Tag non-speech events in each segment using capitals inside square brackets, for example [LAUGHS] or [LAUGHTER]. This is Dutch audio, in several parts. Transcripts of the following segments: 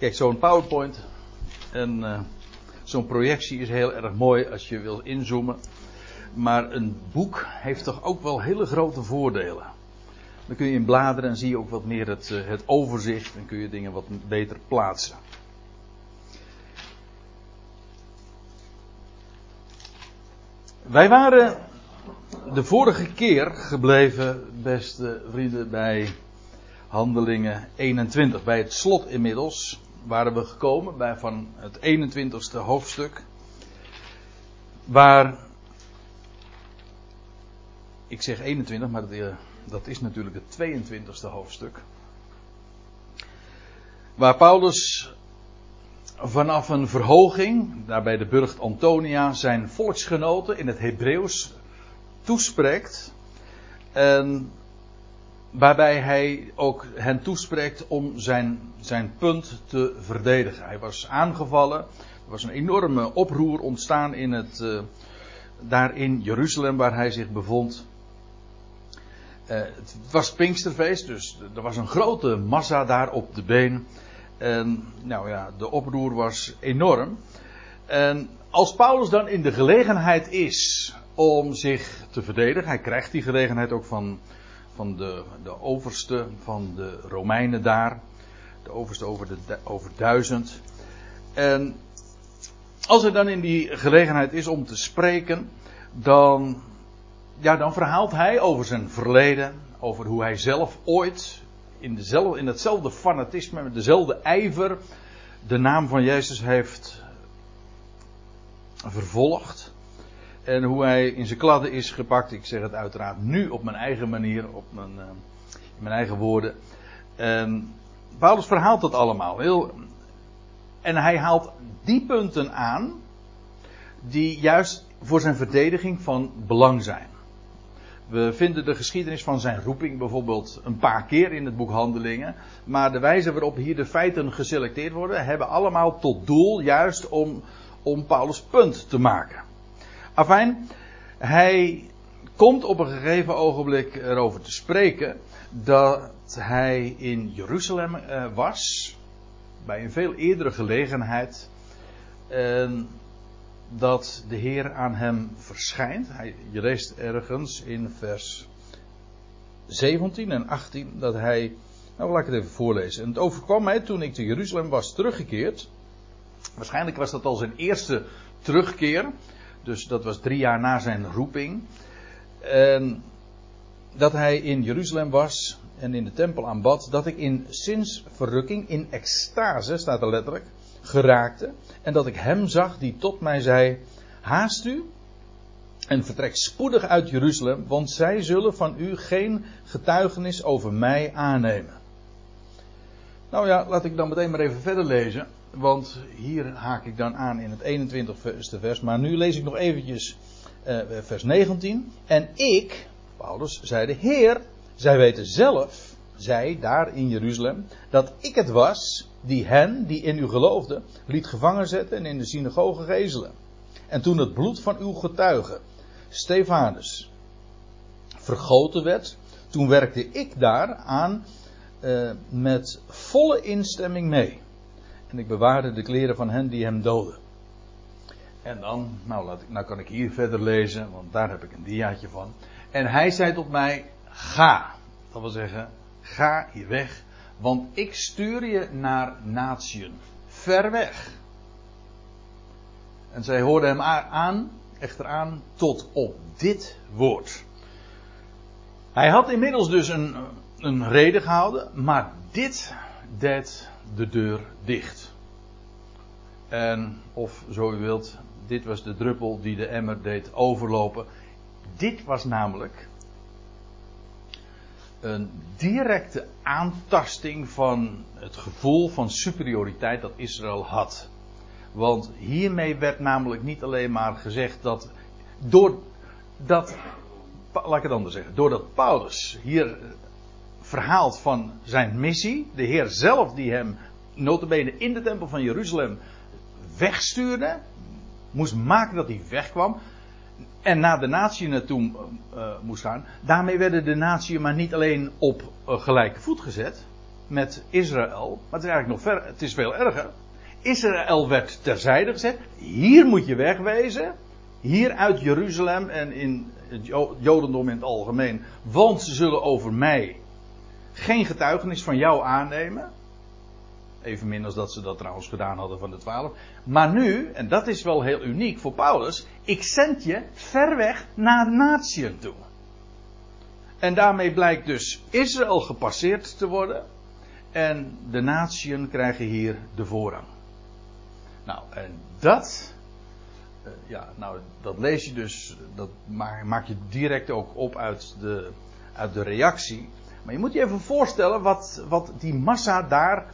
Kijk, zo'n PowerPoint en uh, zo'n projectie is heel erg mooi als je wil inzoomen. Maar een boek heeft toch ook wel hele grote voordelen. Dan kun je in bladeren en zie je ook wat meer het, uh, het overzicht en kun je dingen wat beter plaatsen. Wij waren de vorige keer gebleven, beste vrienden, bij Handelingen 21. Bij het slot inmiddels waren we gekomen bij van het 21ste hoofdstuk. Waar, ik zeg 21, maar dat, eh, dat is natuurlijk het 22ste hoofdstuk. Waar Paulus vanaf een verhoging, daar bij de burcht Antonia, zijn volksgenoten in het Hebreeuws toespreekt. En waarbij hij ook hen toespreekt om zijn, zijn punt te verdedigen. Hij was aangevallen. Er was een enorme oproer ontstaan in het, uh, daar in Jeruzalem waar hij zich bevond. Uh, het was Pinksterfeest, dus er was een grote massa daar op de been. En nou ja, de oproer was enorm. En als Paulus dan in de gelegenheid is om zich te verdedigen, hij krijgt die gelegenheid ook van, van de, de overste van de Romeinen daar. De overste over, de, over duizend. En als hij dan in die gelegenheid is om te spreken, dan, ja, dan verhaalt hij over zijn verleden, over hoe hij zelf ooit in, dezelfde, in hetzelfde fanatisme, met dezelfde ijver, de naam van Jezus heeft vervolgd. En hoe hij in zijn kladden is gepakt. Ik zeg het uiteraard nu op mijn eigen manier, op mijn, uh, in mijn eigen woorden. En Paulus verhaalt dat allemaal. Heel, en hij haalt die punten aan die juist voor zijn verdediging van belang zijn. We vinden de geschiedenis van zijn roeping bijvoorbeeld een paar keer in het boek Handelingen. Maar de wijze waarop hier de feiten geselecteerd worden, hebben allemaal tot doel juist om, om Paulus' punt te maken. Afijn, hij komt op een gegeven ogenblik erover te spreken dat hij in Jeruzalem uh, was. Bij een veel eerdere gelegenheid. En dat de Heer aan hem verschijnt. Hij, je leest ergens in vers 17 en 18 dat hij. Nou, laat ik het even voorlezen. En het overkwam mij toen ik te Jeruzalem was teruggekeerd. Waarschijnlijk was dat al zijn eerste terugkeer. Dus dat was drie jaar na zijn roeping. Dat hij in Jeruzalem was en in de tempel aanbad. Dat ik in zinsverrukking, in extase, staat er letterlijk, geraakte. En dat ik hem zag die tot mij zei: Haast u en vertrek spoedig uit Jeruzalem, want zij zullen van u geen getuigenis over mij aannemen. Nou ja, laat ik dan meteen maar even verder lezen. Want hier haak ik dan aan in het 21ste vers. Maar nu lees ik nog eventjes uh, vers 19. En ik, Paulus, zei de Heer, zij weten zelf, zij daar in Jeruzalem, dat ik het was die hen, die in u geloofden, liet gevangen zetten en in de synagoge gezelen. En toen het bloed van uw getuige, Stefanus, vergoten werd, toen werkte ik daar aan uh, met volle instemming mee. En ik bewaarde de kleren van hen die hem doden. En dan, nou, nou kan ik hier verder lezen, want daar heb ik een diaatje van. En hij zei tot mij: Ga. Dat wil zeggen, ga hier weg, want ik stuur je naar natieën, ver weg. En zij hoorden hem aan, echter aan, tot op dit woord. Hij had inmiddels dus een, een reden gehouden, maar dit deed de deur dicht. En, of zo u wilt, dit was de druppel die de emmer deed overlopen. Dit was namelijk een directe aantasting van het gevoel van superioriteit dat Israël had. Want hiermee werd namelijk niet alleen maar gezegd dat. Door dat. Laat ik het anders zeggen. Doordat Paulus hier verhaalt van zijn missie. De Heer zelf die hem notabene in de tempel van Jeruzalem wegstuurde. Moest maken dat hij wegkwam. En naar de natie naartoe uh, moest gaan. Daarmee werden de natie maar niet alleen op uh, gelijke voet gezet. met Israël. Maar het is eigenlijk nog ver, het is veel erger. Israël werd terzijde gezet. Hier moet je wegwezen. Hier uit Jeruzalem en in het Jodendom in het algemeen. Want ze zullen over mij geen getuigenis van jou aannemen. Evenmin als dat ze dat trouwens gedaan hadden van de twaalf. Maar nu, en dat is wel heel uniek voor Paulus. Ik zend je ver weg naar natieën toe. En daarmee blijkt dus Israël gepasseerd te worden. En de natieën krijgen hier de voorrang. Nou, en dat. Uh, ja, nou, dat lees je dus. Dat maak je direct ook op uit de, uit de reactie. Maar je moet je even voorstellen wat, wat die massa daar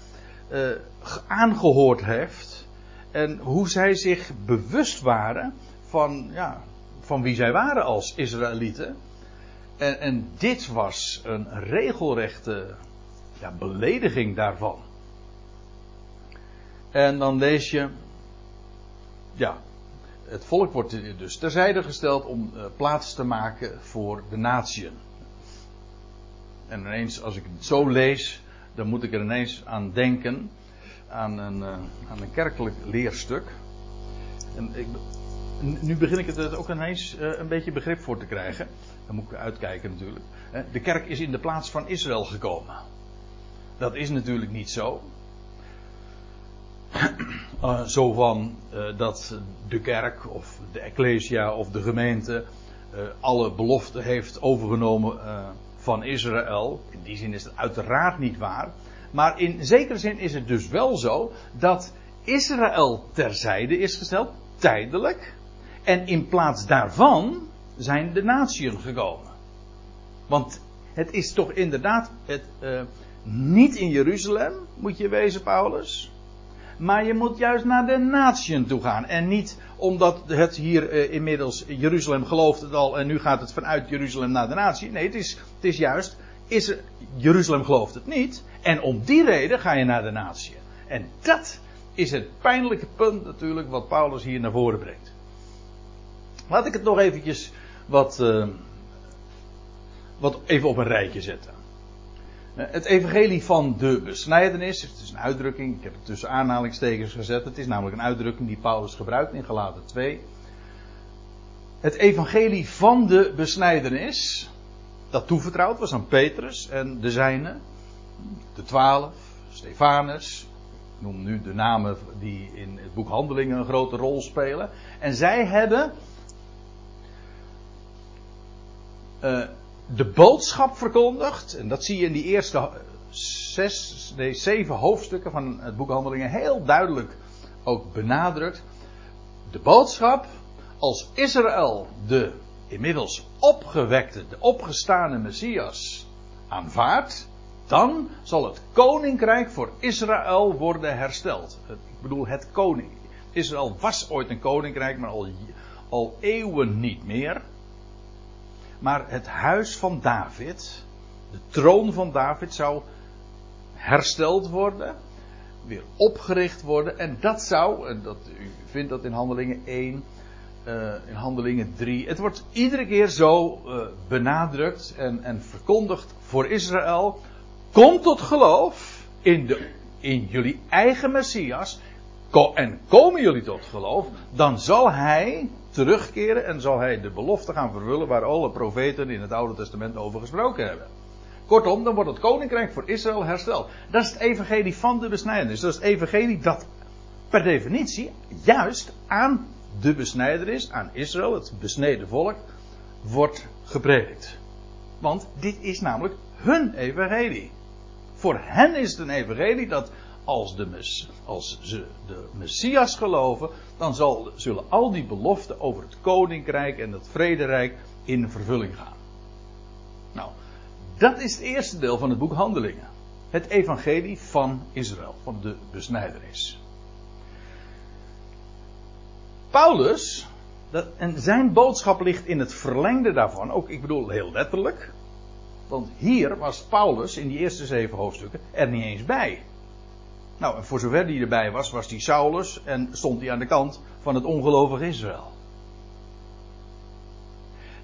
uh, aangehoord heeft. En hoe zij zich bewust waren van, ja, van wie zij waren als Israëlieten. En, en dit was een regelrechte ja, belediging daarvan. En dan lees je, ja, het volk wordt dus terzijde gesteld om uh, plaats te maken voor de natieën. En ineens, als ik het zo lees, dan moet ik er ineens aan denken. Aan een, uh, aan een kerkelijk leerstuk. En ik, nu begin ik het ook ineens uh, een beetje begrip voor te krijgen. Dan moet ik uitkijken natuurlijk. De kerk is in de plaats van Israël gekomen. Dat is natuurlijk niet zo. Uh, [CLEARS THROAT] zo van dat de kerk of de ecclesia of de gemeente alle beloften heeft overgenomen van Israël. In die zin is het uiteraard niet waar. Maar in zekere zin is het dus wel zo dat Israël terzijde is gesteld, tijdelijk. En in plaats daarvan zijn de natieën gekomen. Want het is toch inderdaad het, uh, niet in Jeruzalem moet je wezen, Paulus. Maar je moet juist naar de natieën toe gaan. En niet omdat het hier uh, inmiddels Jeruzalem gelooft het al en nu gaat het vanuit Jeruzalem naar de natie. Nee, het is, het is juist, is er, Jeruzalem gelooft het niet. En om die reden ga je naar de natie. En dat is het pijnlijke punt natuurlijk wat Paulus hier naar voren brengt. Laat ik het nog eventjes wat, uh, wat even op een rijtje zetten. Het evangelie van de besnijdenis, het is een uitdrukking, ik heb het tussen aanhalingstekens gezet, het is namelijk een uitdrukking die Paulus gebruikt in Galaten 2. Het evangelie van de besnijdenis, dat toevertrouwd was aan Petrus en de zijnen, de twaalf, Stefanus, ik noem nu de namen die in het boek Handelingen een grote rol spelen. En zij hebben uh, de boodschap verkondigd. En dat zie je in die eerste zes, nee, zeven hoofdstukken van het boek Handelingen heel duidelijk ook benadrukt. De boodschap als Israël de inmiddels opgewekte, de opgestane Messias aanvaardt, dan zal het koninkrijk voor Israël worden hersteld. Ik bedoel, het koning. Israël was ooit een koninkrijk, maar al, al eeuwen niet meer. Maar het huis van David, de troon van David, zou hersteld worden, weer opgericht worden. En dat zou, en dat, u vindt dat in Handelingen 1, uh, eh, in Handelingen 3. Het wordt iedere keer zo uh, benadrukt en, en verkondigd voor Israël. Kom tot geloof in, de, in jullie eigen Messias. en komen jullie tot geloof, dan zal hij terugkeren en zal hij de belofte gaan vervullen waar alle profeten in het Oude Testament over gesproken hebben. Kortom, dan wordt het koninkrijk voor Israël hersteld. Dat is het evangelie van de besnijdenis. Dat is het evangelie dat per definitie juist aan de besnijdenis, aan Israël, het besneden volk, wordt gepredikt. Want dit is namelijk hun evangelie. Voor hen is het een evangelie dat als, de, als ze de Messias geloven, dan zal, zullen al die beloften over het koninkrijk en het vrederijk in vervulling gaan. Nou, dat is het eerste deel van het boek Handelingen. Het evangelie van Israël, van de besnijdenis. Paulus, dat, en zijn boodschap ligt in het verlengde daarvan, ook ik bedoel heel letterlijk. Want hier was Paulus in die eerste zeven hoofdstukken er niet eens bij. Nou, en voor zover die erbij was, was die Saulus en stond hij aan de kant van het ongelovige Israël.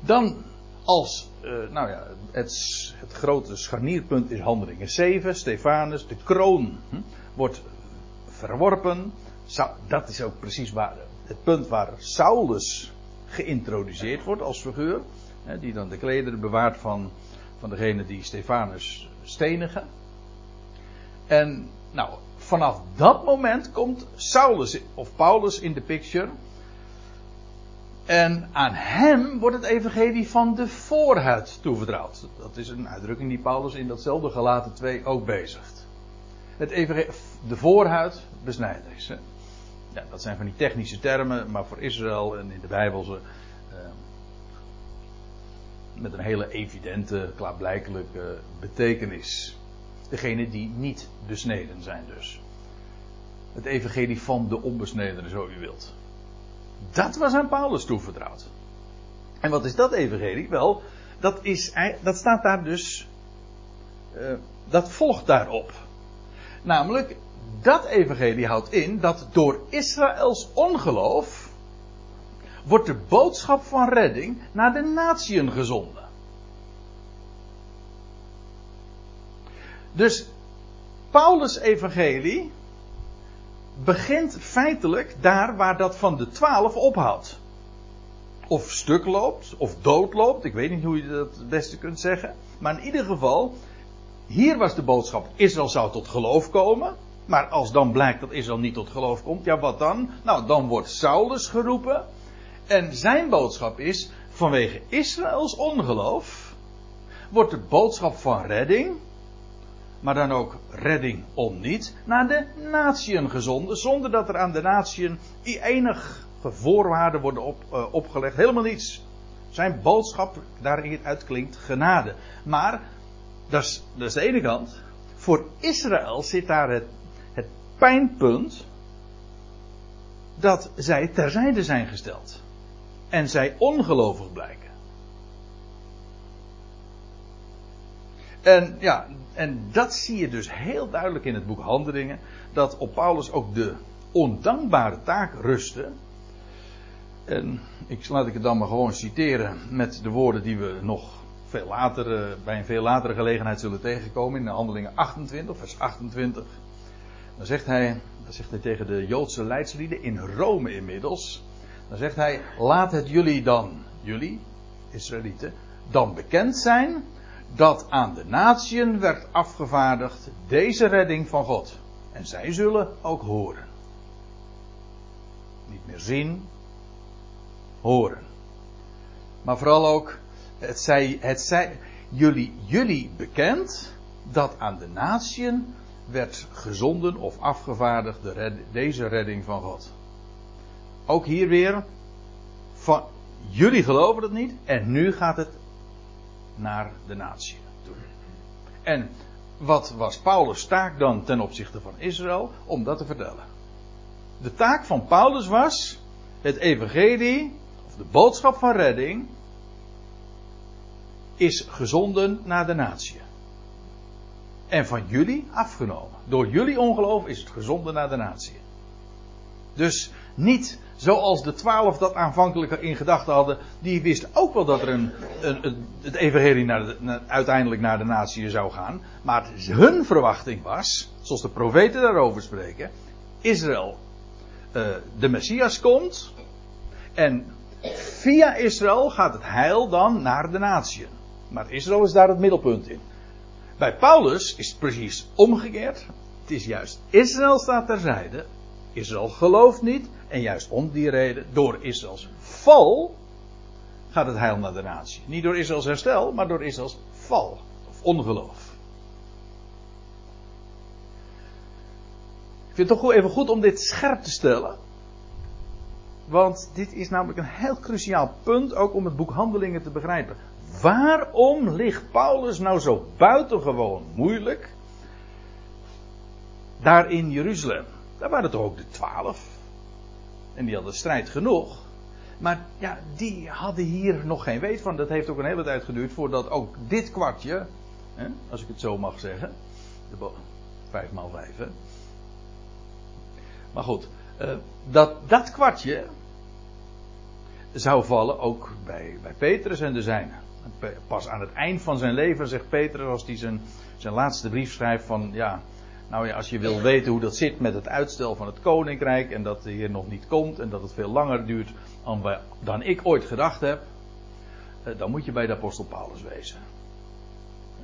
Dan als, uh, nou ja, het, het, grote scharnierpunt is handelingen 7, Stefanus, de kroon hm, wordt verworpen. Dat is ook precies waar, het punt waar Saulus geïntroduceerd wordt als figuur. Hè, die dan de klederen bewaart van, van degene die Stefanus stenigen. En nou, vanaf dat moment komt Saulus of Paulus in de picture. En aan hem wordt het evangelie van de voorhuid toevertrouwd. Dat is een uitdrukking die Paulus in datzelfde gelaten 2 ook bezigt. Het de voorhuid besnijdenis. Hè? Ja, dat zijn van die technische termen, maar voor Israël en in de Bijbel ze, uh, met een hele evidente, klaarblijkelijke betekenis. Degene die niet besneden zijn dus. Het evangelie van de onbesnedenen, zo u wilt. Dat was aan Paulus toevertrouwd. En wat is dat evangelie? Wel, dat, is, dat staat daar dus. Uh, dat volgt daarop. Namelijk, dat evangelie houdt in dat door Israëls ongeloof wordt de boodschap van redding naar de natieën gezonden. Dus Paulus' evangelie begint feitelijk daar waar dat van de twaalf ophoudt. Of stuk loopt, of doodloopt, ik weet niet hoe je dat het beste kunt zeggen. Maar in ieder geval, hier was de boodschap, Israël zou tot geloof komen. Maar als dan blijkt dat Israël niet tot geloof komt, ja wat dan? Nou, dan wordt Saulus geroepen. En zijn boodschap is, vanwege Israëls ongeloof, wordt de boodschap van redding, maar dan ook redding om niet, naar de natieën gezonden, zonder dat er aan de natieën enige voorwaarden worden op, uh, opgelegd. Helemaal niets. Zijn boodschap daaruit klinkt genade. Maar, dat is, dat is de ene kant. Voor Israël zit daar het, het pijnpunt dat zij terzijde zijn gesteld. En zij ongelovig blijken. En ja, en dat zie je dus heel duidelijk in het boek Handelingen. Dat op Paulus ook de ondankbare taak rustte. En ik, laat ik het dan maar gewoon citeren met de woorden die we nog veel later, eh, bij een veel latere gelegenheid zullen tegenkomen. In de Handelingen 28, vers 28. Dan zegt hij, dan zegt hij tegen de Joodse leidslieden in Rome inmiddels. Dan zegt hij, laat het jullie dan, jullie, Israëlieten, dan bekend zijn dat aan de natieën werd afgevaardigd deze redding van God. En zij zullen ook horen. Niet meer zien, horen. Maar vooral ook, het zij, het zij jullie, jullie bekend dat aan de natieën werd gezonden of afgevaardigd de deze redding van God. Ook hier weer, van, jullie geloven het niet en nu gaat het naar de natie toe. En wat was Paulus' taak dan ten opzichte van Israël? Om dat te vertellen. De taak van Paulus was het evangelie, of de boodschap van redding, is gezonden naar de natie. En van jullie afgenomen. Door jullie ongeloof is het gezonden naar de natie. Dus niet zoals de twaalf dat aanvankelijk in gedachten hadden. Die wisten ook wel dat er een, een, het evangelie naar de, uiteindelijk naar de natie zou gaan. Maar hun verwachting was, zoals de profeten daarover spreken. Israël, uh, de Messias komt. En via Israël gaat het heil dan naar de natie. Maar Israël is daar het middelpunt in. Bij Paulus is het precies omgekeerd. Het is juist Israël staat terzijde Israël gelooft niet. En juist om die reden, door Israëls val, gaat het heil naar de natie. Niet door Israëls herstel, maar door Israëls val. Of ongeloof. Ik vind het toch even goed om dit scherp te stellen. Want dit is namelijk een heel cruciaal punt, ook om het boek Handelingen te begrijpen. Waarom ligt Paulus nou zo buitengewoon moeilijk daar in Jeruzalem? Daar waren toch ook de twaalf. En die hadden strijd genoeg. Maar ja, die hadden hier nog geen weet van. Dat heeft ook een hele tijd geduurd voordat ook dit kwartje, hè, als ik het zo mag zeggen, de vijf maal vijf, hè. Maar goed, uh, dat, dat kwartje zou vallen ook bij, bij Petrus en de zijnen. Pas aan het eind van zijn leven zegt Petrus, als hij zijn, zijn laatste brief schrijft van ja, nou ja, als je wil weten hoe dat zit met het uitstel van het koninkrijk en dat de Heer nog niet komt en dat het veel langer duurt dan, dan ik ooit gedacht heb, eh, dan moet je bij de apostel Paulus wezen.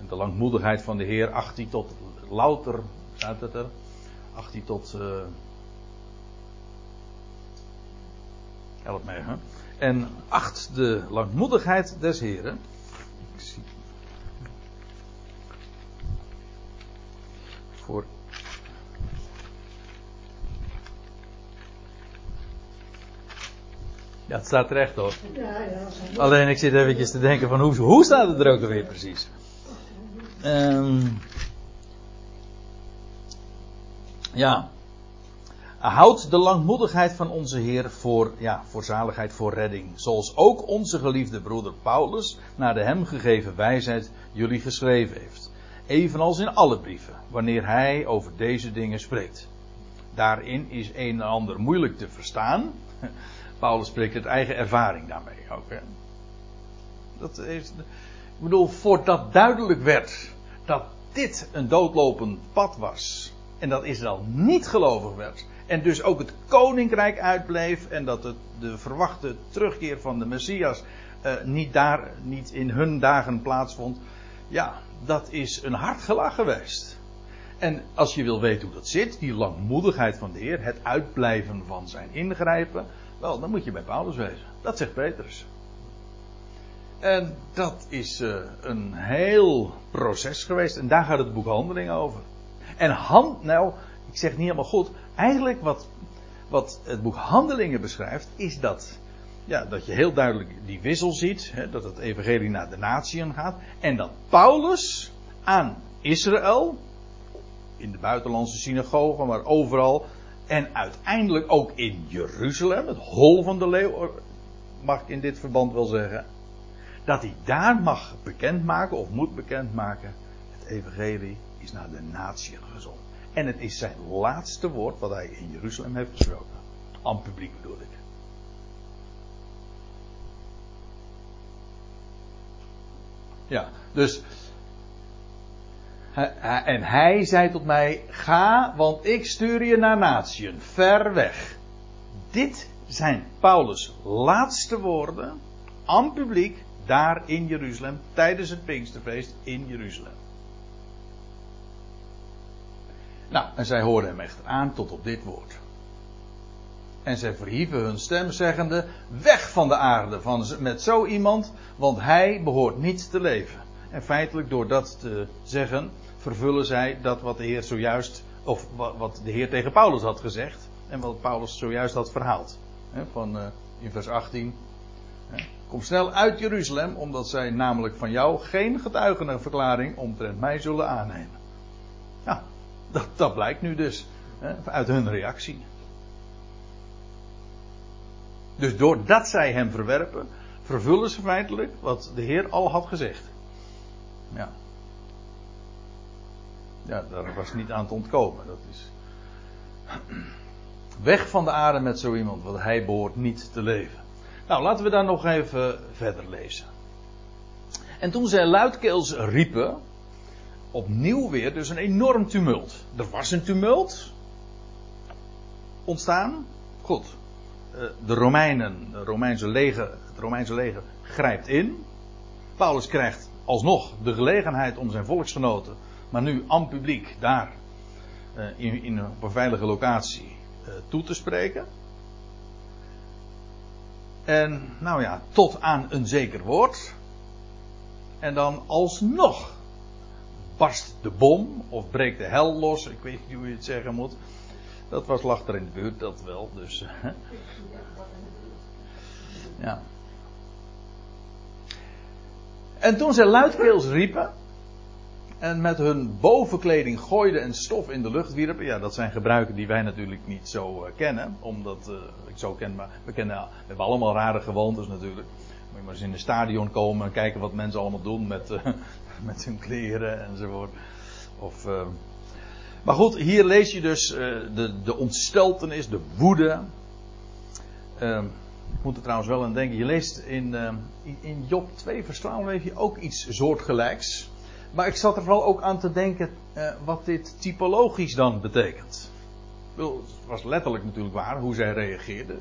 En de langmoedigheid van de Heer acht hij tot louter, staat het er, acht hij tot, uh, help mij hè. En acht de langmoedigheid des zie. Voor Ja, het staat terecht hoor. Ja, ja, Alleen ik zit eventjes te denken van hoe, hoe staat het er ook alweer precies? Um, ja. Houd de langmoedigheid van onze Heer voor, ja, voor zaligheid, voor redding. Zoals ook onze geliefde broeder Paulus naar de hem gegeven wijsheid jullie geschreven heeft. Evenals in alle brieven, wanneer hij over deze dingen spreekt. Daarin is een en ander moeilijk te verstaan. Paulus spreekt uit eigen ervaring daarmee ook. Dat is, ik bedoel, voordat duidelijk werd dat dit een doodlopend pad was. En dat Israël niet gelovig werd. En dus ook het koninkrijk uitbleef. En dat het, de verwachte terugkeer van de Messias uh, niet, daar, niet in hun dagen plaatsvond. Ja, dat is een hard gelach geweest. En als je wil weten hoe dat zit, die langmoedigheid van de Heer, het uitblijven van zijn ingrijpen, wel, dan moet je bij Paulus wezen. Dat zegt Petrus. En dat is uh, een heel proces geweest. En daar gaat het boek Handelingen over. En hand, nou, ik zeg niet helemaal goed. Eigenlijk wat, wat het boek Handelingen beschrijft, is dat, ja, dat je heel duidelijk die wissel ziet. Hè, dat het evangelie naar de natieën gaat. En dat Paulus aan Israël, in de buitenlandse synagogen, maar overal, en uiteindelijk ook in Jeruzalem, het hol van de leeuw, mag ik in dit verband wel zeggen. Dat hij daar mag bekendmaken of moet bekendmaken. Het evangelie is naar de natie gezonden. En het is zijn laatste woord wat hij in Jeruzalem heeft gesproken. Aan publiek bedoel ik. Ja, dus en hij zei tot mij: Ga, want ik stuur je naar natieën, ver weg. Dit zijn Paulus' laatste woorden aan publiek daar in Jeruzalem tijdens het Pinksterfeest in Jeruzalem. Nou, en zij hoorden hem echter aan tot op dit woord. En zij verhieven hun stem, zeggende: Weg van de aarde van, met zo iemand, want hij behoort niet te leven. En feitelijk door dat te zeggen, vervullen zij dat wat de Heer zojuist, of wat de Heer tegen Paulus had gezegd. En wat Paulus zojuist had verhaald. Van, uh, in vers 18. Kom snel uit Jeruzalem, omdat zij namelijk van jou geen getuigenverklaring omtrent mij zullen aannemen. Ja, dat, dat blijkt nu dus uit hun reactie. Dus doordat zij hem verwerpen, vervullen ze feitelijk wat de Heer al had gezegd. Ja. Ja, daar was niet aan te ontkomen. Dat is. Weg van de aarde met zo iemand, want hij behoort niet te leven. Nou, laten we daar nog even verder lezen. En toen zij luidkeels riepen, opnieuw weer dus een enorm tumult. Er was een tumult ontstaan. Goed. Eh, de Romeinen, de Romeinse leger, het Romeinse leger grijpt in. Paulus krijgt alsnog de gelegenheid om zijn volksgenoten, maar nu aan publiek daar eh, in, op een veilige locatie eh, toe te spreken. En nou ja, tot aan een zeker woord. En dan alsnog barst de bom of breekt de hel los. Ik weet niet hoe je het zeggen moet. Dat was lag er in de buurt, dat wel. Dus. [LAUGHS] ja. En toen ze luidkeels riepen. En met hun bovenkleding gooiden en stof in de lucht wierpen. Ja, dat zijn gebruiken die wij natuurlijk niet zo uh, kennen. Omdat, uh, ik zo ken, maar we, kennen, we hebben allemaal rare gewoontes natuurlijk. Moet je maar eens in een stadion komen en kijken wat mensen allemaal doen met, uh, [LAUGHS] met hun kleren enzovoort. Of, maar goed, hier lees je dus de, de ontsteltenis, de woede. Ehm, ik moet er trouwens wel aan denken. Je leest in, uh, in Job 2 vers 12 heb je ook iets soortgelijks. Maar ik zat er vooral ook aan te denken uh, wat dit typologisch dan betekent. Het was letterlijk natuurlijk waar hoe zij reageerden.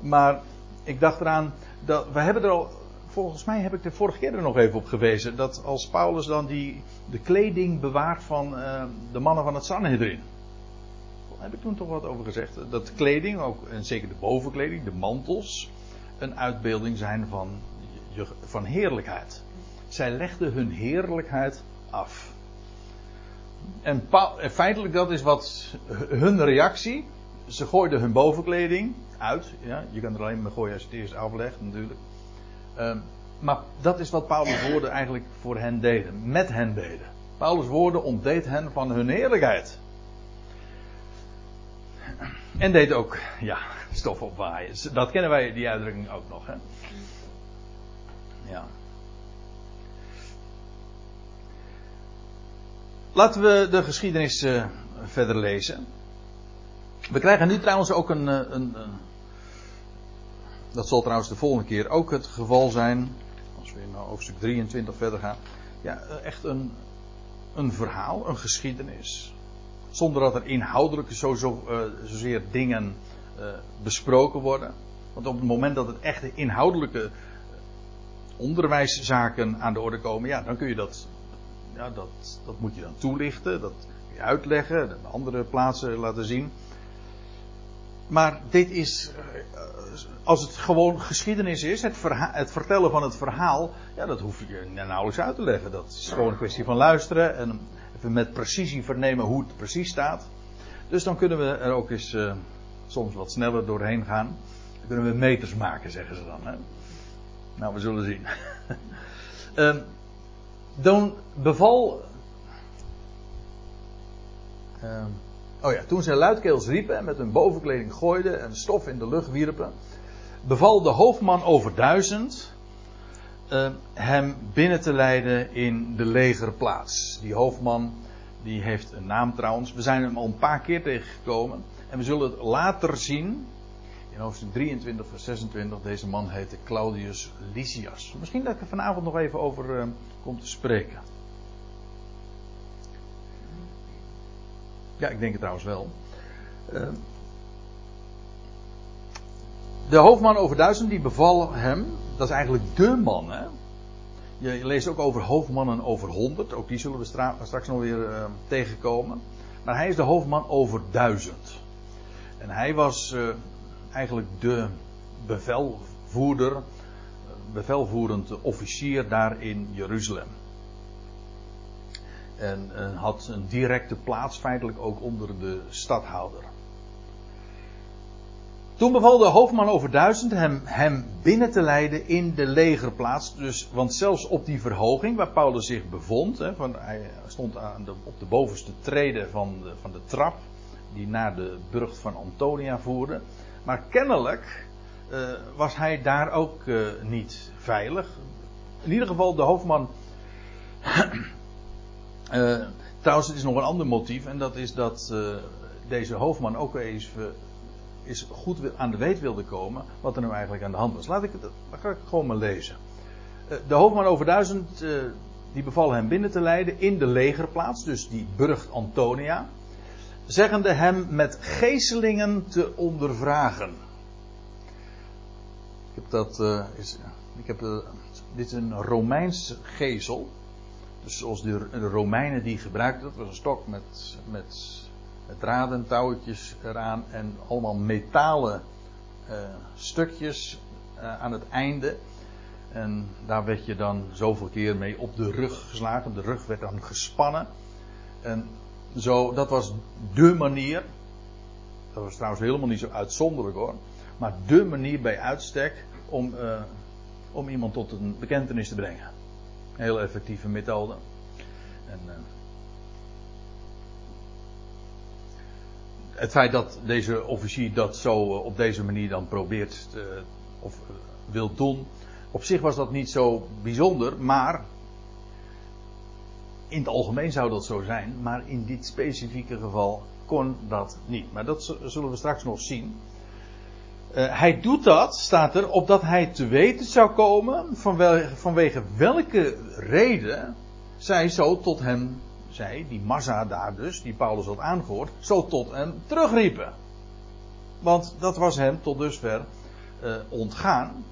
Maar ik dacht eraan, dat, we hebben er al, volgens mij heb ik de vorige keer er nog even op gewezen. Dat als Paulus dan die, de kleding bewaart van uh, de mannen van het Sanhedrin. Daar heb ik toen toch wat over gezegd. Dat kleding, ook, en zeker de bovenkleding, de mantels, een uitbeelding zijn van, van heerlijkheid. Zij legden hun heerlijkheid af. En feitelijk dat is wat hun reactie. Ze gooiden hun bovenkleding uit. Ja, je kan er alleen maar gooien als het eerst aflegt natuurlijk. Um, maar dat is wat Paulus' woorden eigenlijk voor hen deden. Met hen deden. Paulus' woorden ontdeed hen van hun heerlijkheid. En deed ook, ja, stof opwaaien. Dat kennen wij, die uitdrukking ook nog. Hè? Ja. Laten we de geschiedenis uh, verder lezen. We krijgen nu trouwens ook een, eh, een, een, Dat zal trouwens de volgende keer ook het geval zijn. Als we in hoofdstuk 23 verder gaan. Ja, eh, echt een, een verhaal, een geschiedenis. Zonder dat er inhoudelijk zo, zo, zozeer dingen besproken worden. Want op het moment dat het echte inhoudelijke onderwijszaken aan de orde komen, ja, dan kun je dat ja, dat, dat moet je dan toelichten, dat kun je uitleggen, de andere plaatsen laten zien. Maar dit is, eh, als het gewoon geschiedenis is, het, het, vertellen van het verhaal, ja, dat hoef je nauwelijks uit te leggen. Dat is gewoon een kwestie van luisteren en even met precisie vernemen hoe het precies staat. Dus dan kunnen we er ook eens uh, soms wat sneller doorheen gaan. Dan kunnen we meters maken, zeggen ze dan. Hè? Nou, we zullen zien. uh, [LAUGHS] Dan beval. Uh, oh ja, toen zij luidkeels riepen en met hun bovenkleding gooiden en stof in de lucht wierpen, beval de hoofdman over duizend uh, hem binnen te leiden in de legerplaats. Die hoofdman, die heeft een naam trouwens. We zijn hem al een paar keer tegengekomen. En we zullen het later zien in hoofdstuk 23, vers 26, deze man heette Claudius Lysias. Misschien dat ik er vanavond nog even over uh, kom te spreken. Ja, ik denk het trouwens wel. Uh, de hoofdman over duizend, die beval hem, dat is eigenlijk de man, hè. Je leest ook over hoofdmannen over honderd, ook die zullen we straks nog weer uh, tegenkomen. Maar hij is de hoofdman over duizend. En hij was eigenlijk de bevelvoerder, bevelvoerend officier daar in Jeruzalem. En, had een directe plaats feitelijk ook onder de stadhouder. Toen beval de hoofdman over duizend hem, hem binnen te leiden in de legerplaats. Dus, want zelfs op die verhoging waar Paulus zich bevond, hè, hij stond aan de, op de bovenste trede van de, van de trap die naar de burcht van Antonia voerde. Maar kennelijk uh, was hij daar ook uh, niet veilig. In ieder geval de hoofdman. uh, [CLEARS THROAT] trouwens, het is nog een ander motief. En dat is dat deze hoofdman ook even is goed aan de weet wilde komen. Wat er nu eigenlijk aan de hand was. Laat ik het, ga ik gewoon maar lezen. de hoofdman over duizend. die beval hem binnen te leiden in de legerplaats. Dus die burcht Antonia zeggende hem met geestelingen te ondervragen. Ik heb dat, uh, is, ik heb, uh, dit is een Romeins gezel. Dus zoals de, Romeinen die gebruikten, dat was een stok met, met, met draden, touwtjes eraan en allemaal metalen uh, stukjes aan het einde. En daar werd je dan zoveel keer mee op de rug geslagen. De rug werd dan gespannen. En zo, dat was de manier. Dat was trouwens helemaal niet zo uitzonderlijk hoor. Maar de manier bij uitstek om, uh, om iemand tot een bekentenis te brengen. Heel effectieve methode. En, uh, het feit dat deze officier dat zo uh, op deze manier dan probeert te, of wil doen. Op zich was dat niet zo bijzonder, maar in het algemeen zou dat zo zijn, maar in dit specifieke geval kon dat niet. Maar dat zullen we straks nog zien. Uh, hij doet dat, staat er, opdat hij te weten zou komen vanwege, vanwege welke reden zij zo tot hem, zij, die massa daar dus, die Paulus had aangehoord, zo tot hem terugriepen. Want dat was hem tot dusver uh, ontgaan.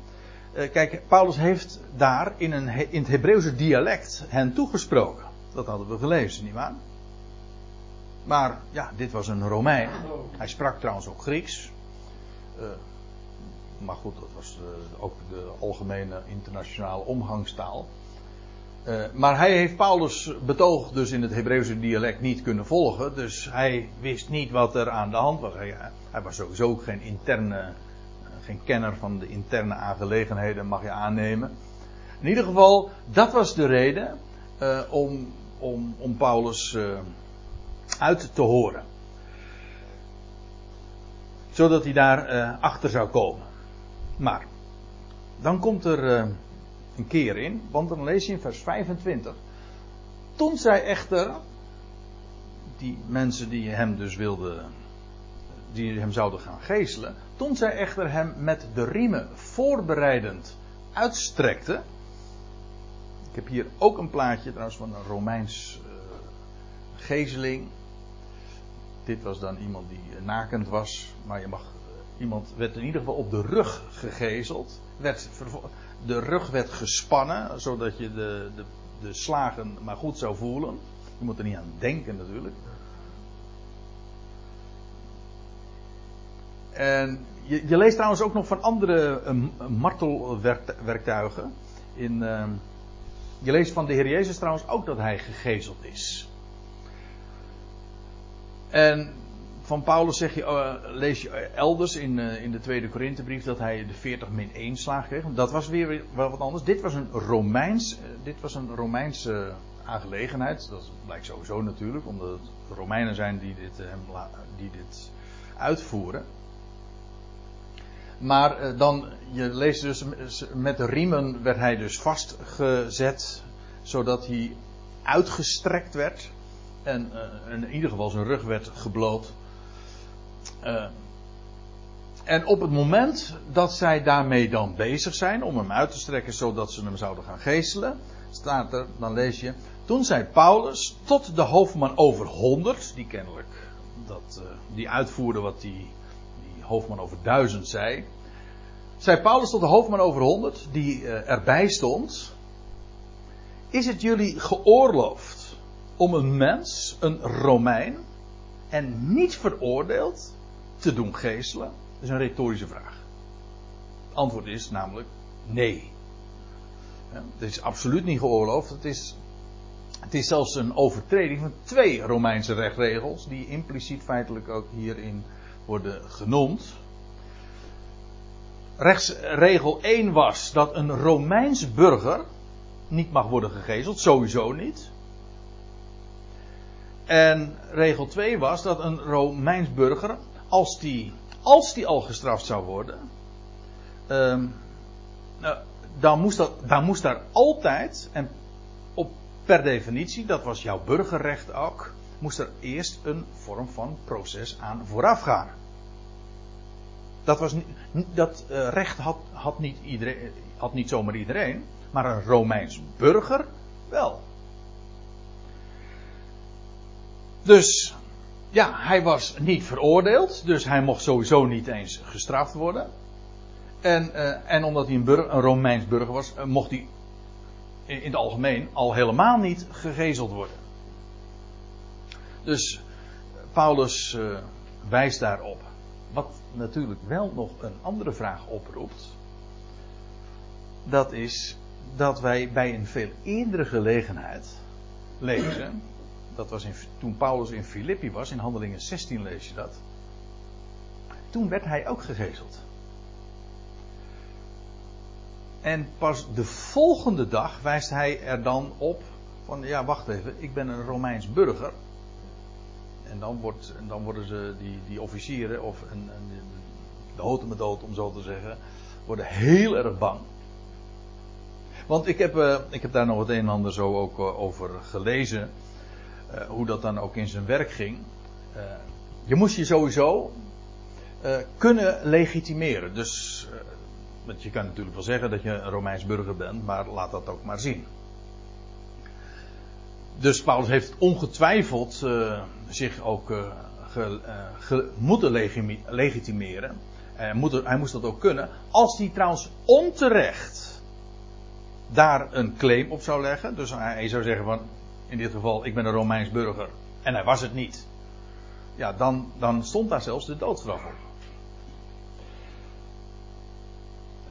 Uh, kijk, Paulus heeft daar in, een, in het Hebreeuwse dialect hen toegesproken. Dat hadden we gelezen, nietwaar? Maar ja, dit was een Romein. Hij sprak trouwens ook Grieks. Uh, maar goed, dat was uh, ook de algemene internationale omgangstaal. Uh, maar hij heeft Paulus betoog dus in het Hebreeuwse dialect niet kunnen volgen. Dus hij wist niet wat er aan de hand was. Hij, hij was sowieso ook geen interne, geen kenner van de interne aangelegenheden, mag je aannemen. In ieder geval, dat was de reden om, om, om Paulus uit te horen. Zodat hij daar uh, achter zou komen. Maar, dan komt er uh, een keer in, want dan lees je in vers 25. Toen zij echter, die mensen die hem dus wilden, die hem zouden gaan geeselen, toen zij echter hem met de riemen voorbereidend uitstrekte. Ik heb hier ook een plaatje trouwens van een Romeins uh, gezeling dit was dan iemand die eh, nakend was, maar je mag, iemand werd in ieder geval op de rug gegezeld. Werd, de rug werd gespannen, zodat je de, de, de slagen maar goed zou voelen. Je moet er niet aan denken natuurlijk. En je, je leest trouwens ook nog van andere uh, martelwerktuigen. In, uh, je leest van de Heer Jezus trouwens ook dat hij gegezeld is. En van Paulus zeg je, uh, lees je elders in, uh, in de tweede Korinthebrief dat hij de 40 min 1 slaag kreeg. Dat was weer wel wat anders. Dit was een Romeins, uh, dit was een Romeinse aangelegenheid. Dat blijkt sowieso natuurlijk, omdat het Romeinen zijn die dit, die dit uitvoeren. Maar dan, je leest dus, met riemen werd hij dus vastgezet, zodat hij uitgestrekt werd. En uh, in ieder geval zijn rug werd gebloot. Uh, en op het moment dat zij daarmee dan bezig zijn om hem uit te strekken zodat ze hem zouden gaan geestelen, staat er, dan lees je, toen zei Paulus tot de hoofdman over honderd, die kennelijk dat, die uitvoerde wat die, hoofdman over duizend zei, zei Paulus tot de hoofdman over honderd, die erbij stond, is het jullie geoorloofd om een mens, een Romein, en niet veroordeeld te doen geestelen? Dat is een retorische vraag. Het antwoord is namelijk nee. Het is absoluut niet geoorloofd. Het is, het is zelfs een overtreding van twee Romeinse rechtregels, die impliciet feitelijk ook hierin worden genoemd. Rechtsregel 1 was dat een Romeins burger niet mag worden gegezeld, sowieso niet. En regel 2 was dat een Romeins burger, als die, als die al gestraft zou worden, um, nou, dan, moest dat, dan moest daar altijd, en op, per definitie, dat was jouw burgerrecht ook, moest er eerst een vorm van proces aan vooraf gaan. Dat, was dat uh, recht had, had, niet iedereen, had niet zomaar iedereen, maar een Romeins burger wel. Dus ja, hij was niet veroordeeld, dus hij mocht sowieso niet eens gestraft worden. En, uh, en omdat hij een, een Romeins burger was, uh, mocht hij in het algemeen al helemaal niet gegezeld worden. Dus Paulus uh, wijst daarop. Wat natuurlijk wel nog een andere vraag oproept. Dat is dat wij bij een veel eerdere gelegenheid lezen dat was in, toen Paulus in Filippi was, in Handelingen 16 lees je dat. Toen werd hij ook gegezeld. En pas de volgende dag wijst hij er dan op van ja, wacht even, ik ben een Romeins burger. En dan, wordt, dan worden ze, die, die officieren, of de houten met dood om zo te zeggen, worden heel erg bang. Want ik heb, uh, ik heb daar nog het een en ander zo ook uh, over gelezen. Uh, hoe dat dan ook in zijn werk ging. Je moest je sowieso kunnen legitimeren. Dus, want je kan natuurlijk wel zeggen dat je een Romeins burger bent, maar laat dat ook maar zien. Dus Paulus heeft ongetwijfeld zich ook ge, ge, moeten legitimeren. Hij, moet, hij moest dat ook kunnen. Als hij trouwens onterecht daar een claim op zou leggen. Dus hij zou zeggen van, in dit geval, ik ben een Romeins burger. En hij was het niet. Ja, dan, dan stond daar zelfs de doodstraf op.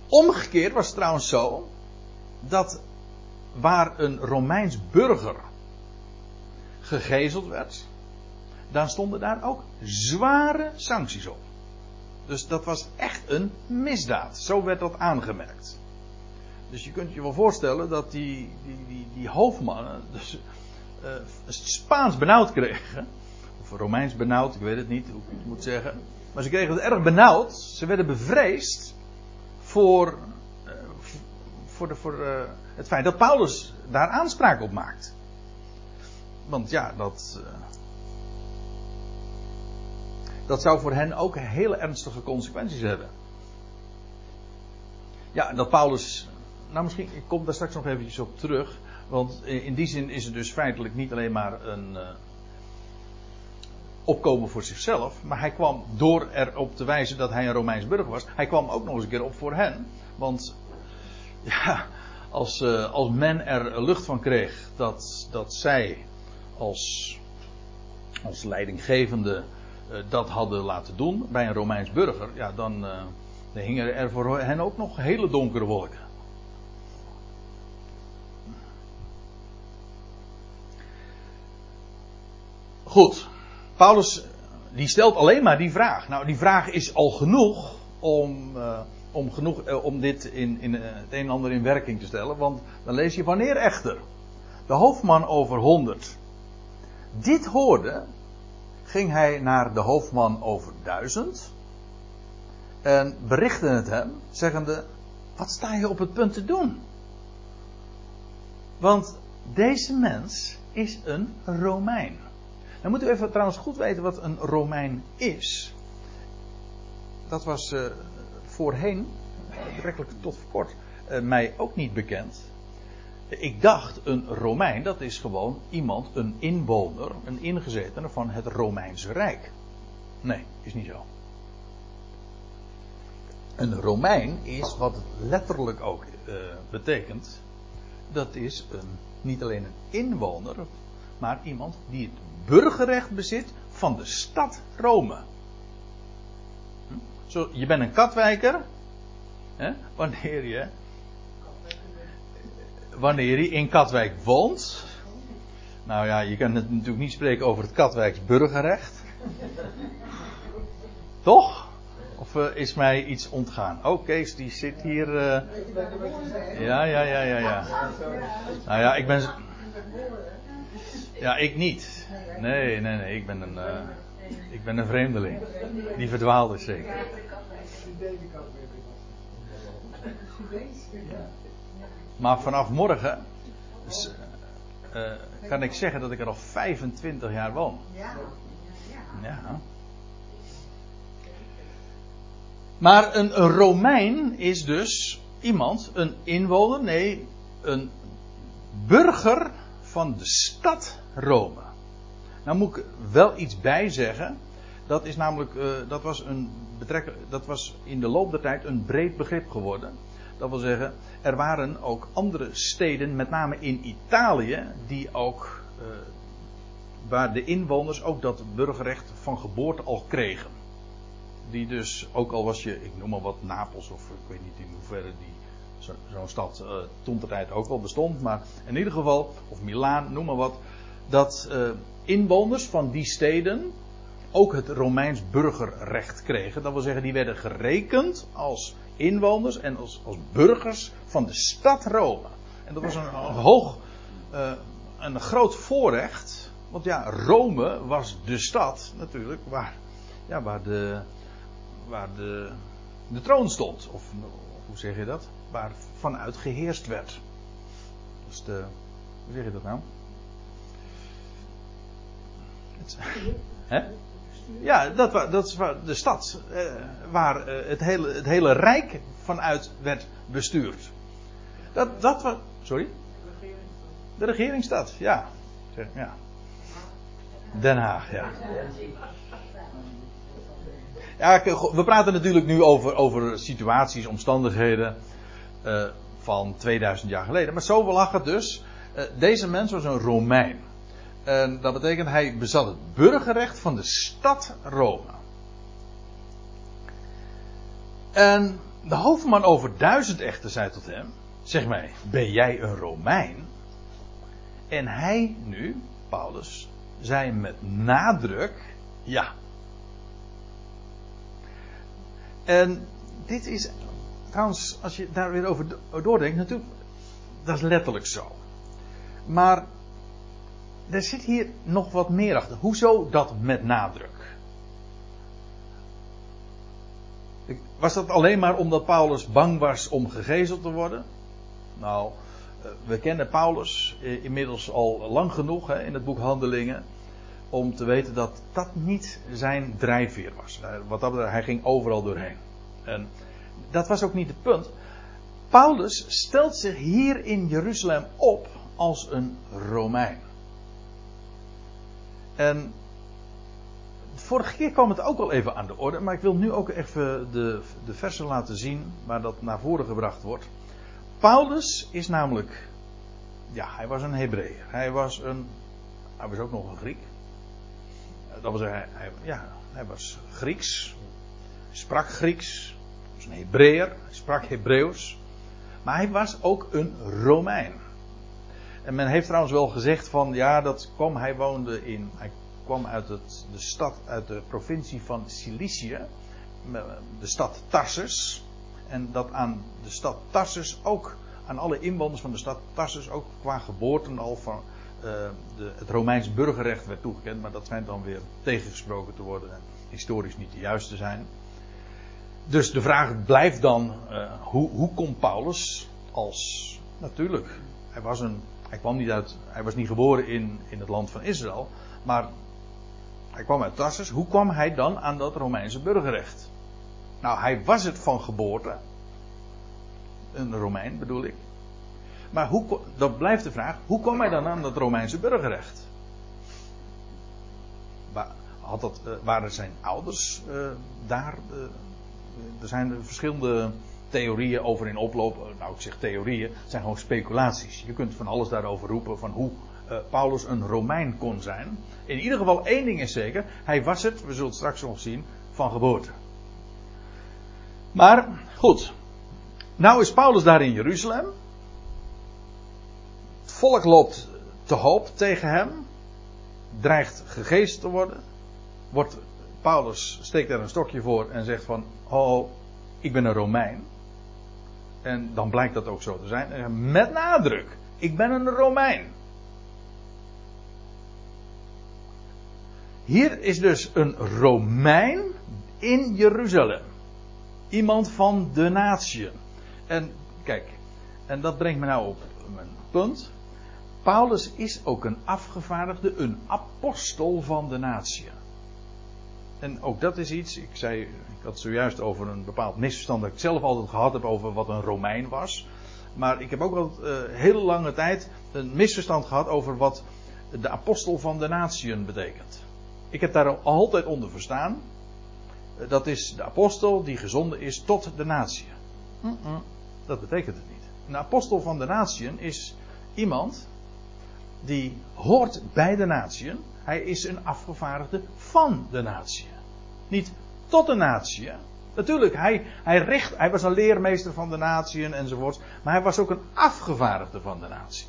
Omgekeerd was het trouwens zo dat waar een Romeins burger gegezeld werd, dan stonden daar ook zware sancties op. Dus dat was echt een misdaad. Zo werd dat aangemerkt. Dus je kunt je wel voorstellen dat die, die, die, die hoofdmannen dus, uh, Spaans benauwd kregen. Of Romeins benauwd, ik weet het niet hoe ik het moet zeggen. Maar ze kregen het erg benauwd. Ze werden bevreesd voor, uh, voor, de, voor uh, het feit dat Paulus daar aanspraak op maakt. Want ja, dat. Dat zou voor hen ook hele ernstige consequenties hebben. Ja, dat Paulus. Nou, misschien, ik kom daar straks nog eventjes op terug. Want in die zin is het dus feitelijk niet alleen maar een uh, opkomen voor zichzelf. Maar hij kwam door erop te wijzen dat hij een Romeins burger was. Hij kwam ook nog eens een keer op voor hen. Want ja, als, uh, als men er lucht van kreeg dat, dat zij als, als leidinggevende dat hadden laten doen bij een Romeins burger. Ja, dan, dan hingen er voor hen ook nog hele donkere wolken. Goed, Paulus die stelt alleen maar die vraag. Nou, die vraag is al genoeg om, uh, om, genoeg, om dit in, in het een en ander in werking te stellen. Want dan lees je wanneer echter de hoofdman over 100 dit hoorde, ging hij naar de hoofdman over 1000 en berichtte het hem, zeggende: Wat sta je op het punt te doen? Want deze mens is een Romein. Dan moeten we even trouwens goed weten wat een Romein is. Dat was uh, voorheen, betrekkelijk tot voor kort, uh, mij ook niet bekend. Ik dacht, een Romein, dat is gewoon iemand, een inwoner, een ingezetene van het Romeinse Rijk. Nee, is niet zo. Een Romein is wat het letterlijk ook uh, betekent. Dat is een, niet alleen een inwoner, maar iemand die het burgerrecht bezit van de stad Rome. Hm? Zo, je bent een katwijker. Hè, wanneer je. Wanneer je in Katwijk woont. Nou ja, je kan het natuurlijk niet spreken over het Katwijks burgerrecht. Toch? Of uh, is mij iets ontgaan? Oh, Kees, die zit hier. Uh... Ja, ja, ja, ja, ja. Nou ja, ik ben. Ja, ik niet. Nee, nee, nee. Ik ben een, uh, ik ben een vreemdeling. Die verdwaald is zeker. Maar vanaf morgen uh, kan ik zeggen dat ik er al 25 jaar woon. Ja. Maar een, Romein is dus iemand, een inwoner, nee, een burger van de stad Rome. Nou moet ik wel iets bij zeggen. Dat is namelijk, uh, dat was een dat was in de loop der tijd een breed begrip geworden. Dat wil zeggen, er waren ook andere steden, met name in Italië, die ook, uh, waar de inwoners ook dat burgerrecht van geboorte al kregen. Die dus, ook al was je, ik noem maar wat, Napels of ik weet niet in hoeverre die zo'n zo stad uh, toen de tijd ook wel bestond. Maar in ieder geval, of Milaan, noem maar wat. Dat uh, inwoners van die steden ook het Romeins burgerrecht kregen. Dat wil zeggen, die werden gerekend als inwoners en als, als burgers van de stad Rome. En dat was een, hoog, uh, een groot voorrecht. Want ja, Rome was de stad natuurlijk waar, ja, waar, de, waar de, de troon stond. Of hoe zeg je dat? waar vanuit geheerst werd. Dus de, hoe zeg je dat nou? Het, [LAUGHS] hè? Ja, dat, dat is de stad eh, waar eh, het, hele, het hele rijk vanuit werd bestuurd. Dat, dat was. Sorry? De regeringsstad, ja. Zeg, ja. Den Haag, ja. Ja, go- we praten natuurlijk nu over, over situaties, omstandigheden eh, van 2000 jaar geleden. Maar zo lag het dus. Eh, deze mens was een Romein. En dat betekent hij bezat het burgerrecht van de stad Rome. En de hoofdman over duizend echter zei tot hem: Zeg mij, ben jij een Romein? En hij nu, Paulus, zei met nadruk: Ja. En dit is trouwens, als je daar weer over do- doordenkt, natuurlijk, dat is letterlijk zo. Maar er zit hier nog wat meer achter. Hoezo dat met nadruk? Was dat alleen maar omdat Paulus bang was om gegezeld te worden? Nou, eh, we kennen Paulus eh, inmiddels al lang genoeg hè, in het boek Handelingen. Om te weten dat dat niet zijn drijfveer was. Wat dat betreft, hij ging overal doorheen. En dat was ook niet het punt. Paulus stelt zich hier in Jeruzalem op als een Romein. En vorige keer kwam het ook al even aan de orde, maar ik wil nu ook even de, de versen laten zien waar dat naar voren gebracht wordt. Paulus is namelijk, ja, hij was een Hebreeër. Hij was een, hij was ook nog een Griek. Dat was hij, hij- ja, hij was Grieks, sprak Grieks, was een Hebreeër, sprak Hebreeuws. Maar hij was ook een Romein. En men heeft trouwens wel gezegd van ja, dat kwam, hij woonde in, hij kwam uit het, de stad, uit de provincie van Cilicië, de stad Tarsus. En dat aan de stad Tarsus ook, aan alle inwoners van de stad Tarsus ook qua geboorte al van eh, de, het Romeins burgerrecht werd toegekend. Maar dat schijnt dan weer tegengesproken te worden en historisch niet de juiste zijn. Dus de vraag blijft dan, eh, hoe, hoe komt Paulus als, natuurlijk, hij was een, hij kwam niet uit, hij was niet geboren in, in het land van Israël, maar hij kwam uit Tarsus. Hoe kwam hij dan aan dat Romeinse burgerrecht? Nou, hij was het van geboorte. Een Romein bedoel ik. Maar hoe, dat blijft de vraag, hoe kwam hij dan aan dat Romeinse burgerrecht? Had dat, eh, waren zijn ouders eh, daar? eh, er zijn verschillende theorieën over in oploop. Eh, Nou, ik zeg theorieën, het zijn gewoon speculaties. Je kunt van alles daarover roepen van hoe eh, Paulus een Romein kon zijn. In ieder geval één ding is zeker, hij was het, we zullen het straks nog zien, van geboorte. Maar goed, nou is Paulus daar in Jeruzalem. Het volk loopt te hoop tegen hem, dreigt gegezeld te worden. Wordt Paulus steekt daar een stokje voor en zegt van, oh, ik ben een Romein. En dan blijkt dat ook zo te zijn. En Met nadruk, ik ben een Romein. Hier is dus een Romein in Jeruzalem. Iemand van de natie. En kijk, en dat brengt me nou op mijn punt. Paulus is ook een afgevaardigde, een apostel van de natie. En ook dat is iets, ik zei, ik had zojuist over een bepaald misverstand dat ik zelf altijd gehad heb over wat een Romein was. Maar ik heb ook al uh, hele lange tijd een misverstand gehad over wat de apostel van de natieën betekent. Ik heb daar altijd onder verstaan. Dat is de apostel die gezonden is tot de natie. Mm -mm, dat betekent het niet. Een apostel van de natieën is iemand die hoort bij de natieën. Hij is een afgevaardigde van de natie. Niet tot de natie. Natuurlijk, hij, hij, richt, hij was een leermeester van de natieën enzovoort. Maar hij was ook een afgevaardigde van de natie.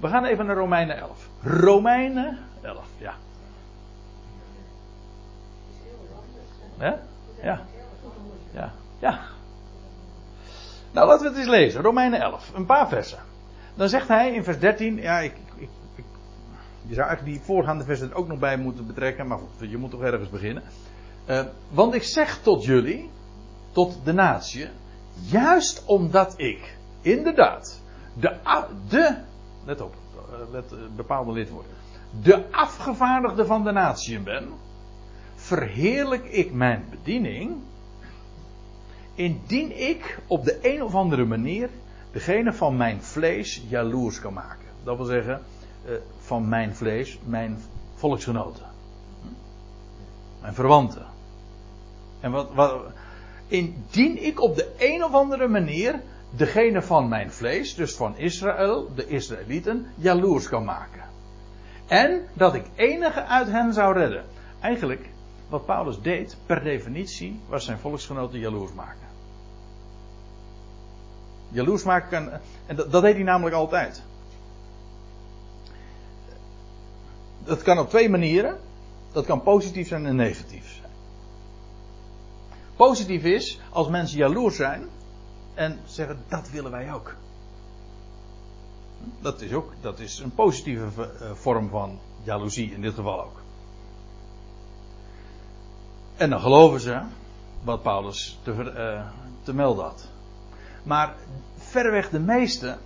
We gaan even naar Romeinen 11. Romeinen 11, ja. Ja? Ja. Ja. Nou, laten we het eens lezen. Romeinen 11. Een paar versen. Dan zegt hij in vers 13. Ja, ik, ik, je zou eigenlijk die voorgaande versen er ook nog bij moeten betrekken. Maar je moet toch ergens beginnen. Uh, want ik zeg tot jullie, tot de natie. Juist omdat ik, inderdaad, de, let op, let bepaalde lidwoorden. De afgevaardigde van de natie ben verheerlijk ik mijn bediening. Indien ik op de een of andere manier degene van mijn vlees jaloers kan maken. Dat wil zeggen, eh, van mijn vlees, mijn volksgenoten. Mijn verwanten. En wat, wat, indien ik op de een of andere manier degene van mijn vlees, dus van Israël, de Israëlieten, jaloers kan maken. En dat ik enige uit hen zou redden. Eigenlijk, wat Paulus deed, per definitie, was zijn volksgenoten jaloers maken. Jaloers maken, en dat, dat deed hij namelijk altijd. Dat kan op twee manieren. Dat kan positief zijn en negatief zijn. Positief is als mensen jaloers zijn en zeggen dat willen wij ook. Dat is ook dat is een positieve eh, vorm van jaloezie in dit geval ook. En dan geloven ze wat Paulus te, uh, te melden had. Maar verreweg de meeste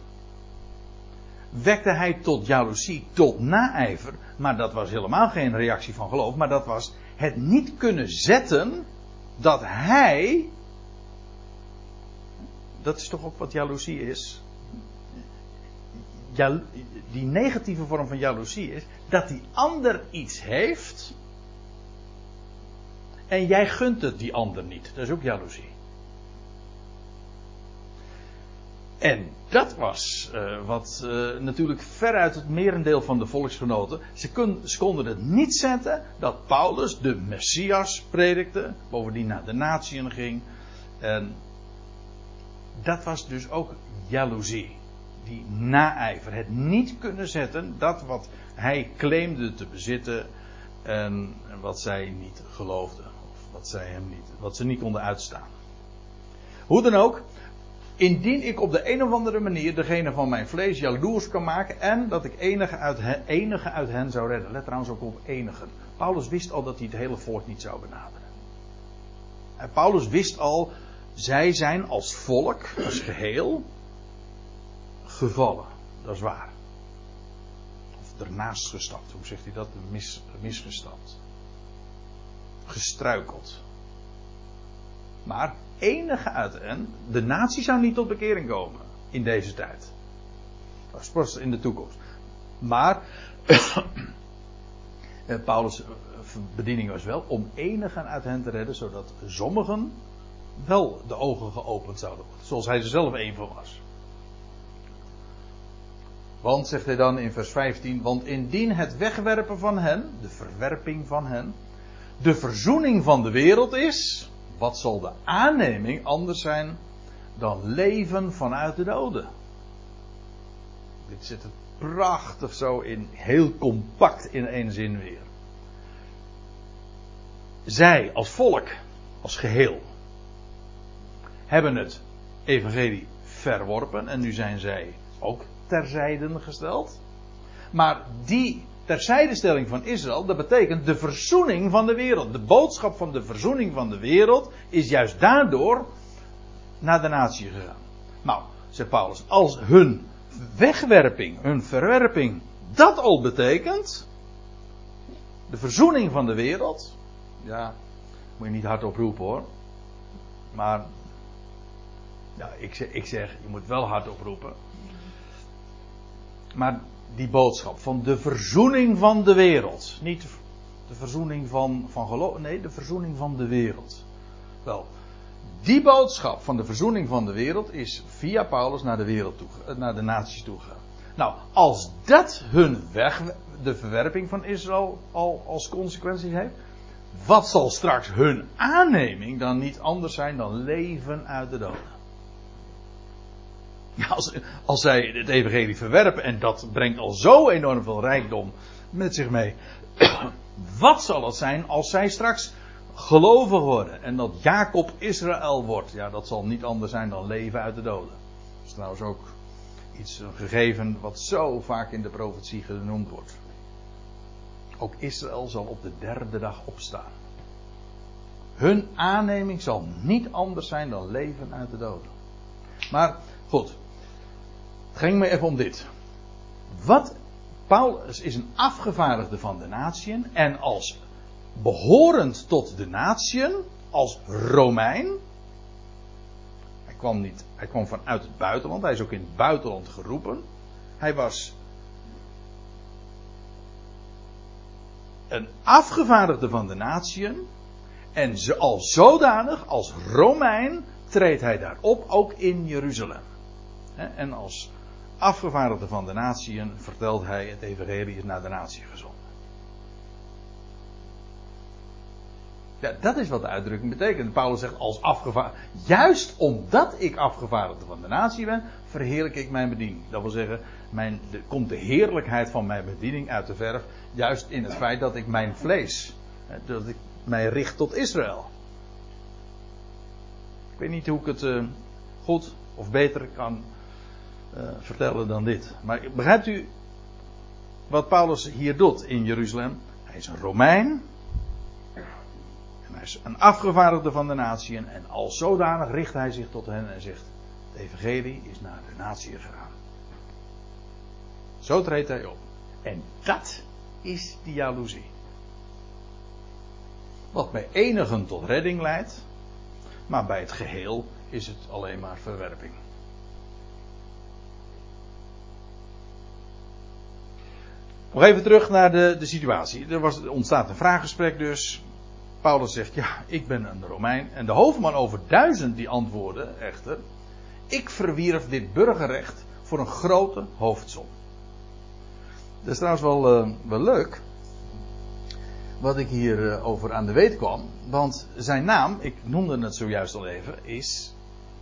wekte hij tot jaloezie, tot naijver. Maar dat was helemaal geen reactie van geloof. Maar dat was het niet kunnen zetten dat hij. Dat is toch ook wat jaloezie is. die negatieve vorm van jaloezie is dat die ander iets heeft. En jij gunt het die ander niet. Dat is ook jaloezie. En dat was uh, wat uh, natuurlijk veruit het merendeel van de volksgenoten. Ze, konden het niet zetten dat Paulus de Messias predikte, bovendien naar de natieën ging. En dat was dus ook jaloezie. Die naijver. Het niet kunnen zetten dat wat hij claimde te bezitten en, en wat zij niet geloofden. Of wat, zij hem niet, wat ze niet konden uitstaan. Hoe dan ook, Indien ik op de een of andere manier degene van mijn vlees jaloers kan maken en dat ik enige uit, hen, enige uit hen zou redden. Let trouwens ook op enigen. Paulus wist al dat hij het hele volk niet zou benaderen. En Paulus wist al, zij zijn als volk, als geheel, gevallen. Dat is waar. Of ernaast gestapt, hoe zegt hij dat? Mis, misgestapt. Gestruikeld. Maar enige uit hen, de natie zou niet tot bekering komen in deze tijd. Dat pas in de toekomst. Maar [COUGHS] eh, Paulus' bediening was wel om enigen uit hen te redden, zodat sommigen wel de ogen geopend zouden worden. Zoals hij er zelf een van was. Want, zegt hij dan in vers 15, want indien het wegwerpen van hen, de verwerping van hen, de verzoening van de wereld is, wat zal de aanneming anders zijn dan leven vanuit de doden? Dit zit het prachtig zo in, heel compact in één zin weer. Zij als volk, als geheel, hebben het evangelie verworpen en nu zijn zij ook terzijde gesteld. Maar die terzijdestelling van Israël, dat betekent de verzoening van de wereld. De boodschap van de verzoening van de wereld is juist daardoor naar de natie gegaan. Nou, zegt Paulus, als hun wegwerping, hun verwerping, dat al betekent, de verzoening van de wereld, ja, moet je niet hardop roepen hoor, maar, ja, ik zeg, ik zeg, je moet wel hardop roepen. Maar die boodschap van de verzoening van de wereld. Niet de verzoening van, van geloof, nee, de verzoening van de wereld. Wel, die boodschap van de verzoening van de wereld is via Paulus naar de wereld toe, eh, naar de naties toe gegaan. Nou, als dat hun weg, de verwerping van Israël al als consequentie heeft, wat zal straks hun aanneming dan niet anders zijn dan leven uit de [LAUGHS] Als, als zij het evangelie verwerpen en dat brengt al zo enorm veel rijkdom met zich mee. [CLEARS THROAT] Wat zal het zijn als zij straks gelovig worden en dat Jacob Israël wordt? Ja, dat zal niet anders zijn dan leven uit de doden. Dat is trouwens ook iets gegeven wat zo vaak in de profetie genoemd wordt. Ook Israël zal op de derde dag opstaan. Hun aanneming zal niet anders zijn dan leven uit de doden. Maar goed, het me even om dit. Wat Paulus is een afgevaardigde van de natieën en als behorend tot de natieën, als Romein. Hij kwam niet, hij kwam vanuit het buitenland, hij is ook in het buitenland geroepen. Hij was een afgevaardigde van de natieën. En ze, al zodanig, als Romein, treedt hij daar op, ook in Jeruzalem. En als afgevaardigde van de natieën vertelt hij het evangelie is naar de natie gezonden. Ja, dat is wat de uitdrukking betekent. Paulus zegt als afgevaardigde. Juist omdat ik afgevaardigde van de natie ben, verheerlijk ik mijn bediening. Dat wil zeggen, mijn, de, komt de heerlijkheid van mijn bediening uit de verf. Juist in het feit dat ik mijn vlees, dat ik mij richt tot Israël. Ik weet niet hoe ik het uh, goed of beter kan uh, vertellen dan dit. Maar begrijpt u wat Paulus hier doet in Jeruzalem? Hij is een Romein. En hij is een afgevaardigde van de natie. En al zodanig richt hij zich tot hen en zegt: Het evangelie is naar de natie gegaan. Zo treedt hij op. En dat is die jaloezie. Wat bij enigen tot redding leidt, maar bij het geheel is het alleen maar verwerping. Nog even terug naar de, de situatie. Er, was, ontstaat een vraaggesprek dus. Paulus zegt, ja, ik ben een Romein. En de hoofdman over duizend die antwoordde echter, ik verwierf dit burgerrecht voor een grote hoofdsom. Dat is trouwens wel, uh, wel leuk. Wat ik hier uh, over aan de weet kwam. Want zijn naam, ik noemde het zojuist al even, is.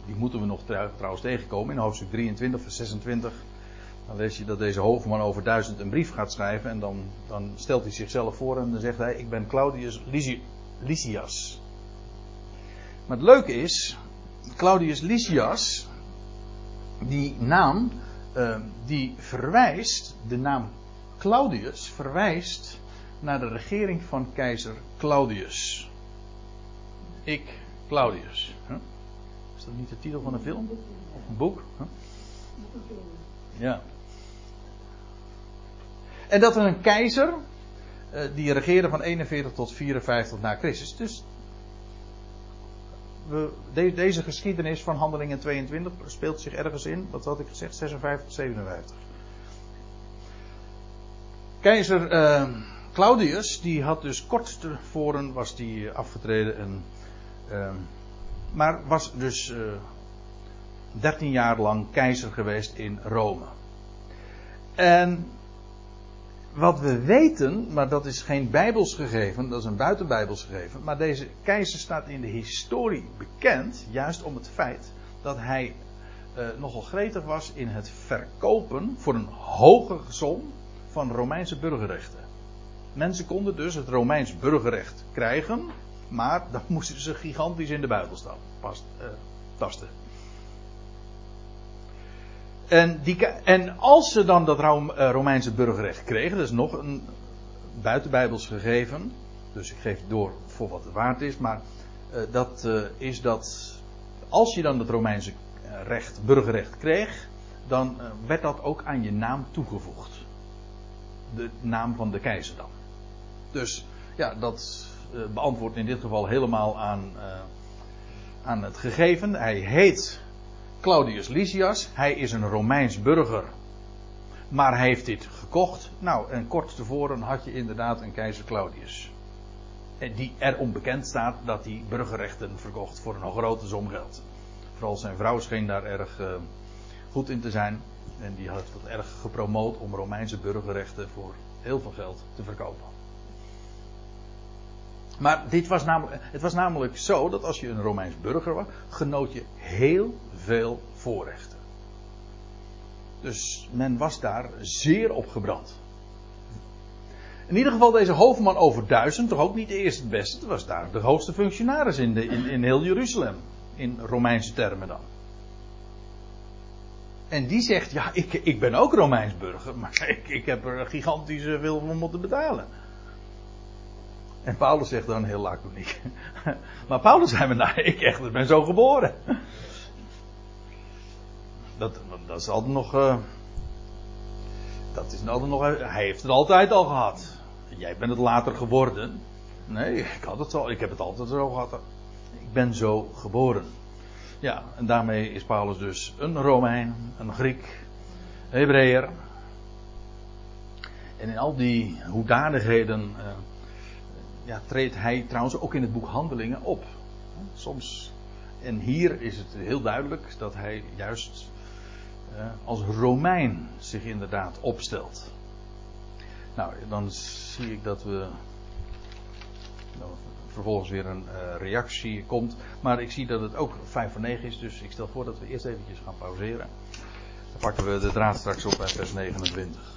Die moeten we nog trouwens tegenkomen in hoofdstuk 23, vers 26. Dan lees je dat deze hoofdman over duizend een brief gaat schrijven. En dan, dan stelt hij zichzelf voor en dan zegt hij: Ik ben Claudius Lysias. Maar het leuke is, Claudius Lysias, die naam, uh, die verwijst, de naam Claudius verwijst naar de regering van keizer Claudius. Ik, Claudius. Is dat niet de titel van een film? Of een boek? Ja. En dat er een keizer, uh, die regeerde van 41 tot 54 na Christus. Dus we, de, deze geschiedenis van Handelingen 22 speelt zich ergens in, wat had ik gezegd, 56, 57. Keizer uh, Claudius, die had dus kort tevoren was die afgetreden. En, uh, maar was dus uh, 13 jaar lang keizer geweest in Rome. En wat we weten, maar dat is geen bijbels gegeven, dat is een buitenbijbels gegeven. Maar deze keizer staat in de historie bekend, juist om het feit dat hij uh, nogal gretig was in het verkopen voor een hoge som van Romeinse burgerrechten. Mensen konden dus het Romeins burgerrecht krijgen, maar dan moesten ze gigantisch in de buidel staan, uh, tasten. En, die, en, als ze dan dat Romeinse burgerrecht kregen, dat is nog een buitenbijbels gegeven, dus ik geef door voor wat het waard is, maar uh, dat uh, is dat als je dan het Romeinse recht, burgerrecht kreeg, dan werd dat ook aan je naam toegevoegd de naam van de keizer dan. Dus ja, dat beantwoordt in dit geval helemaal aan, aan het gegeven. Hij heet Claudius Lysias. Hij is een Romeins burger. Maar hij heeft dit gekocht. Nou, en kort tevoren had je inderdaad een keizer Claudius. En die erom bekend staat dat hij burgerrechten verkocht voor een grote som geld. Vooral zijn vrouw scheen daar erg uh, goed in te zijn. En die heeft dat erg gepromoot om Romeinse burgerrechten voor heel veel geld te verkopen. Maar dit was namelijk, het was namelijk zo dat als je een Romeins burger was, genoot je heel veel voorrechten. Dus men was daar zeer op gebrand. In ieder geval deze hoofdman over duizend, toch ook niet de eerste het beste. Het was daar de hoogste functionaris in, de, in, in heel Jeruzalem. In Romeinse termen dan. En die zegt, ja, ik, ik ben ook Romeins burger, [LAUGHS] maar ik, ik heb er gigantische veel voor moeten betalen. En Paulus zegt dan heel laconiek. [LAUGHS] Maar Paulus zei me, nou, ik echt, ik ben zo geboren. Dat, dat is altijd nog. Uh, dat is altijd nog. Hij heeft het altijd al gehad. Jij bent het later geworden. Nee, ik had het al. Ik heb het altijd zo gehad. Ik ben zo geboren. Ja, en daarmee is Paulus dus een Romein, een Griek, Hebreeër. En in al die hoedanigheden uh, ja, treedt hij trouwens ook in het boek Handelingen op. Soms, en hier is het heel duidelijk dat hij juist uh, als Romein zich inderdaad opstelt. Nou, dan zie ik dat we nou, vervolgens weer een uh, reactie komt. Maar ik zie dat het ook 5 voor 9 is, dus ik stel voor dat we eerst eventjes gaan pauzeren. Dan pakken we de draad straks op bij vers 29.